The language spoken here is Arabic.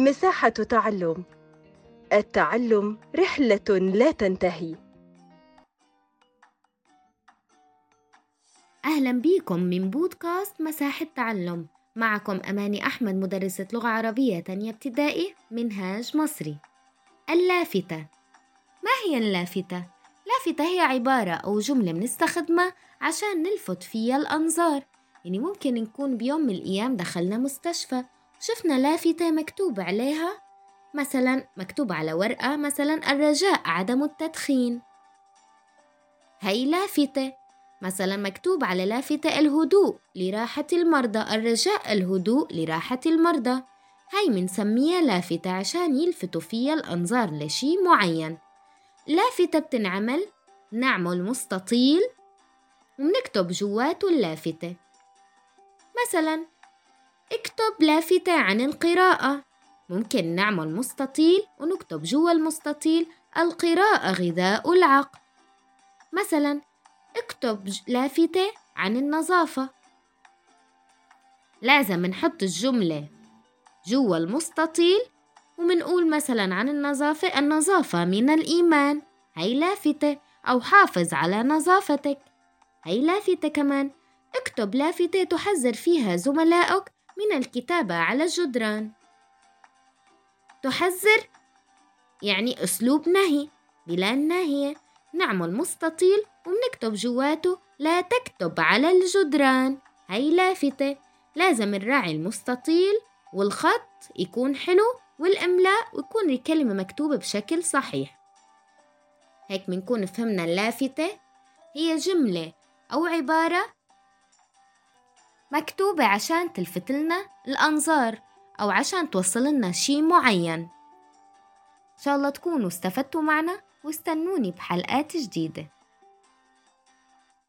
مساحة تعلم. التعلم رحلة لا تنتهي. أهلا بيكم من بودكاست مساحة تعلم. معكم أماني أحمد مدرسة لغة عربية تانية ابتدائي منهاج مصري. اللافتة. ما هي اللافتة؟ لافتة هي عبارة أو جملة بنستخدمها عشان نلفت فيها الأنظار. يعني ممكن نكون بيوم من الأيام دخلنا مستشفى. وشفنا لافتة مكتوب عليها مثلا مكتوب على ورقة مثلا الرجاء عدم التدخين. هي لافتة مثلا مكتوب على لافتة الهدوء لراحة المرضى الرجاء الهدوء لراحة المرضى. هاي منسميها لافتة عشان يلفتوا فيها الأنظار لشي معين. لافتة بتنعمل نعمل مستطيل ومنكتب جواته اللافتة. مثلا اكتب لافتة عن القراءة. ممكن نعمل مستطيل ونكتب جوا المستطيل. القراءة غذاء العقل. مثلا اكتب لافتة عن النظافة. لازم نحط الجملة جوا المستطيل ومنقول مثلا عن النظافة النظافة من الإيمان. هي لافتة أو حافظ على نظافتك. هي لافتة كمان. اكتب لافتة تحذر فيها زملائك من الكتابة على الجدران. تحذر؟ يعني أسلوب نهي. بلا الناهية نعمل مستطيل ومنكتب جواته. لا تكتب على الجدران. هي لافتة. لازم نراعي المستطيل والخط يكون حلو والإملاء ويكون الكلمة مكتوبة بشكل صحيح. هيك بنكون فهمنا اللافتة. هي جملة أو عبارة مكتوبة عشان تلفت لنا الأنظار أو عشان توصل لنا شي معين. إن شاء الله تكونوا استفدتوا معنا واستنوني بحلقات جديدة.